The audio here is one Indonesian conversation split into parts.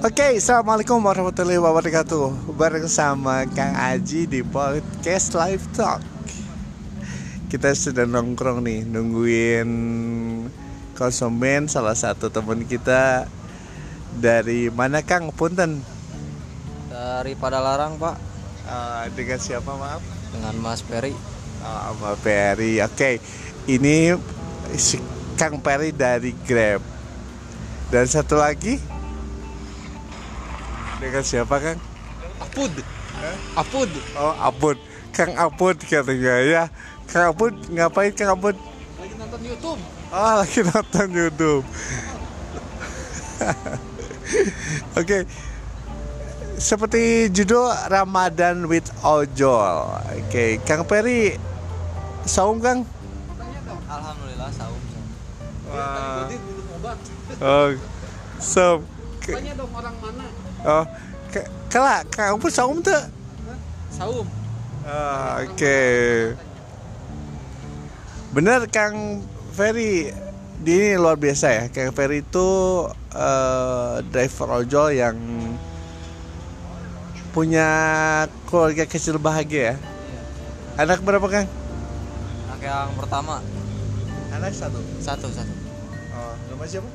Oke, assalamualaikum warahmatullahi wabarakatuh. Bareng sama Kang Aji di podcast Live Talk. Kita sudah nongkrong nih, nungguin konsumen salah satu teman kita dari mana Kang Punten. Dari Padalarang Pak Eh, dengan siapa maaf? dengan Mas Peri. Oh, sama Perry. Oke, ini si Kang Perry dari Grab. Dan satu lagi dengan siapa Kang? Apud. Apud. Oh, Apud. Kang Apud katanya ya. Kang Apud ngapain Kang Apud? Lagi nonton YouTube. Oh, lagi nonton YouTube. Oke. Seperti judul Ramadan with Ojol. Oke, Kang Perry saum Kang? Alhamdulillah saum. Wah. obat. Oh. Ke- Tanya dong orang mana? Oh, ke- kala Kang Apud saum tuh? Saum. Ah, Oke. Bener Kang Ferry di ini luar biasa ya. Kang Ferry itu eh, driver ojol yang punya keluarga kecil bahagia ya. Anak berapa Kang? Anak yang pertama Anak satu. satu satu. Oh, nama siapa?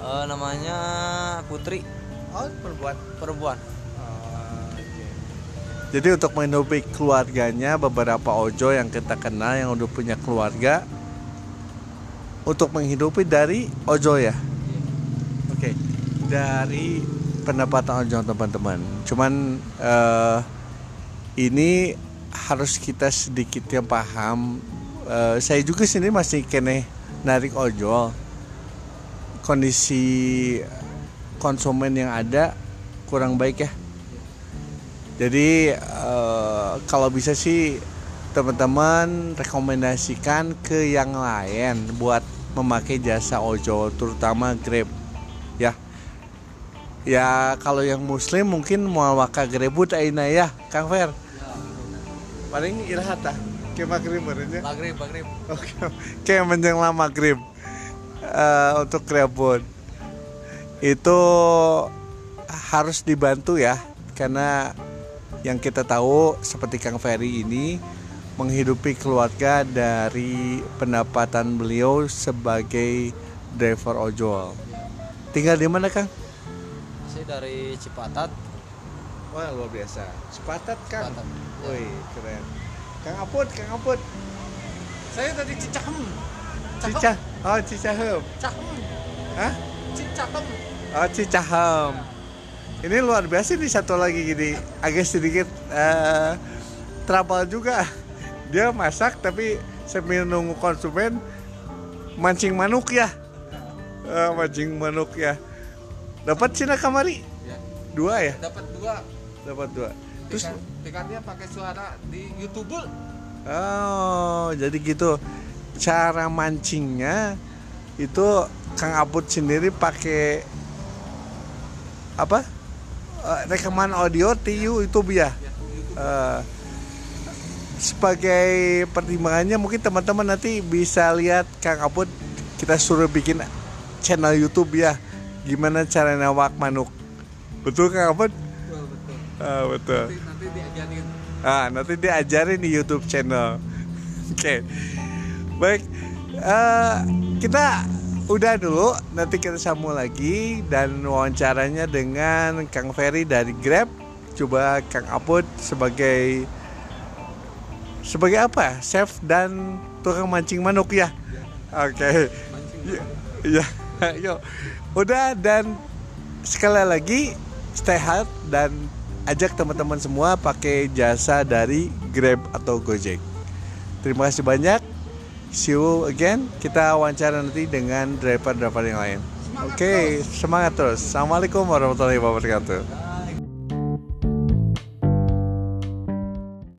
Eh, namanya Putri Oh, perempuan. perempuan. Jadi untuk menghidupi keluarganya beberapa ojo yang kita kenal yang udah punya keluarga untuk menghidupi dari ojo ya. Oke, dari pendapatan ojo teman-teman. Cuman eh, ini harus kita sedikit yang paham. Eh, saya juga sini masih kene narik ojol. Kondisi konsumen yang ada kurang baik ya. Jadi eh, kalau bisa sih teman-teman rekomendasikan ke yang lain buat memakai jasa ojol terutama Grab ya. Ya kalau yang muslim mungkin mau waka Grabut aina ya Kang Fer. Paling irahata ke maghrib berenya. Maghrib, maghrib. Oke. Kayak menjelang maghrib eh, untuk Grabut itu harus dibantu ya karena yang kita tahu seperti Kang Ferry ini menghidupi keluarga dari pendapatan beliau sebagai driver ojol. Tinggal di mana Kang? Saya dari Cipatat. Wah luar biasa. Sepatat Kang. Cipatat. Woi keren. Kang Aput, Kang Aput. Saya dari Cicahem. Cica. Oh Cicahem. Cahem. Hah? Cicahem. Oh Cicahem. Ini luar biasa nih satu lagi gini agak sedikit eh trouble juga. Dia masak tapi sambil nunggu konsumen mancing manuk ya. Eh, mancing manuk ya. Dapat Cina kamari? Ya. Dua ya? Dapat dua. Dapat dua. Terus tiketnya pakai suara di YouTube. oh, jadi gitu. Cara mancingnya itu Kang Aput sendiri pakai apa? Eh, rekaman audio TU itu ya. Eh, sebagai pertimbangannya mungkin teman-teman nanti bisa lihat Kang Aput kita suruh bikin channel YouTube ya. Gimana cara nawak manuk? Betul Kang Aput? Betul, betul. Ah, betul. Nanti diajarin. Ah, nanti diajarin di YouTube channel. Oke. Baik. Eh, kita udah dulu, nanti kita sambung lagi dan wawancaranya dengan Kang Ferry dari Grab. Coba Kang Aput sebagai sebagai apa? Chef dan tukang mancing manuk ya. Oke. Ya, ya, yuk. Udah dan sekali lagi stay healthy dan ajak teman-teman semua pakai jasa dari Grab atau Gojek. Terima kasih banyak. See you again. Kita wawancara nanti dengan driver-driver yang lain. Oke, semangat terus. Assalamualaikum warahmatullahi wabarakatuh.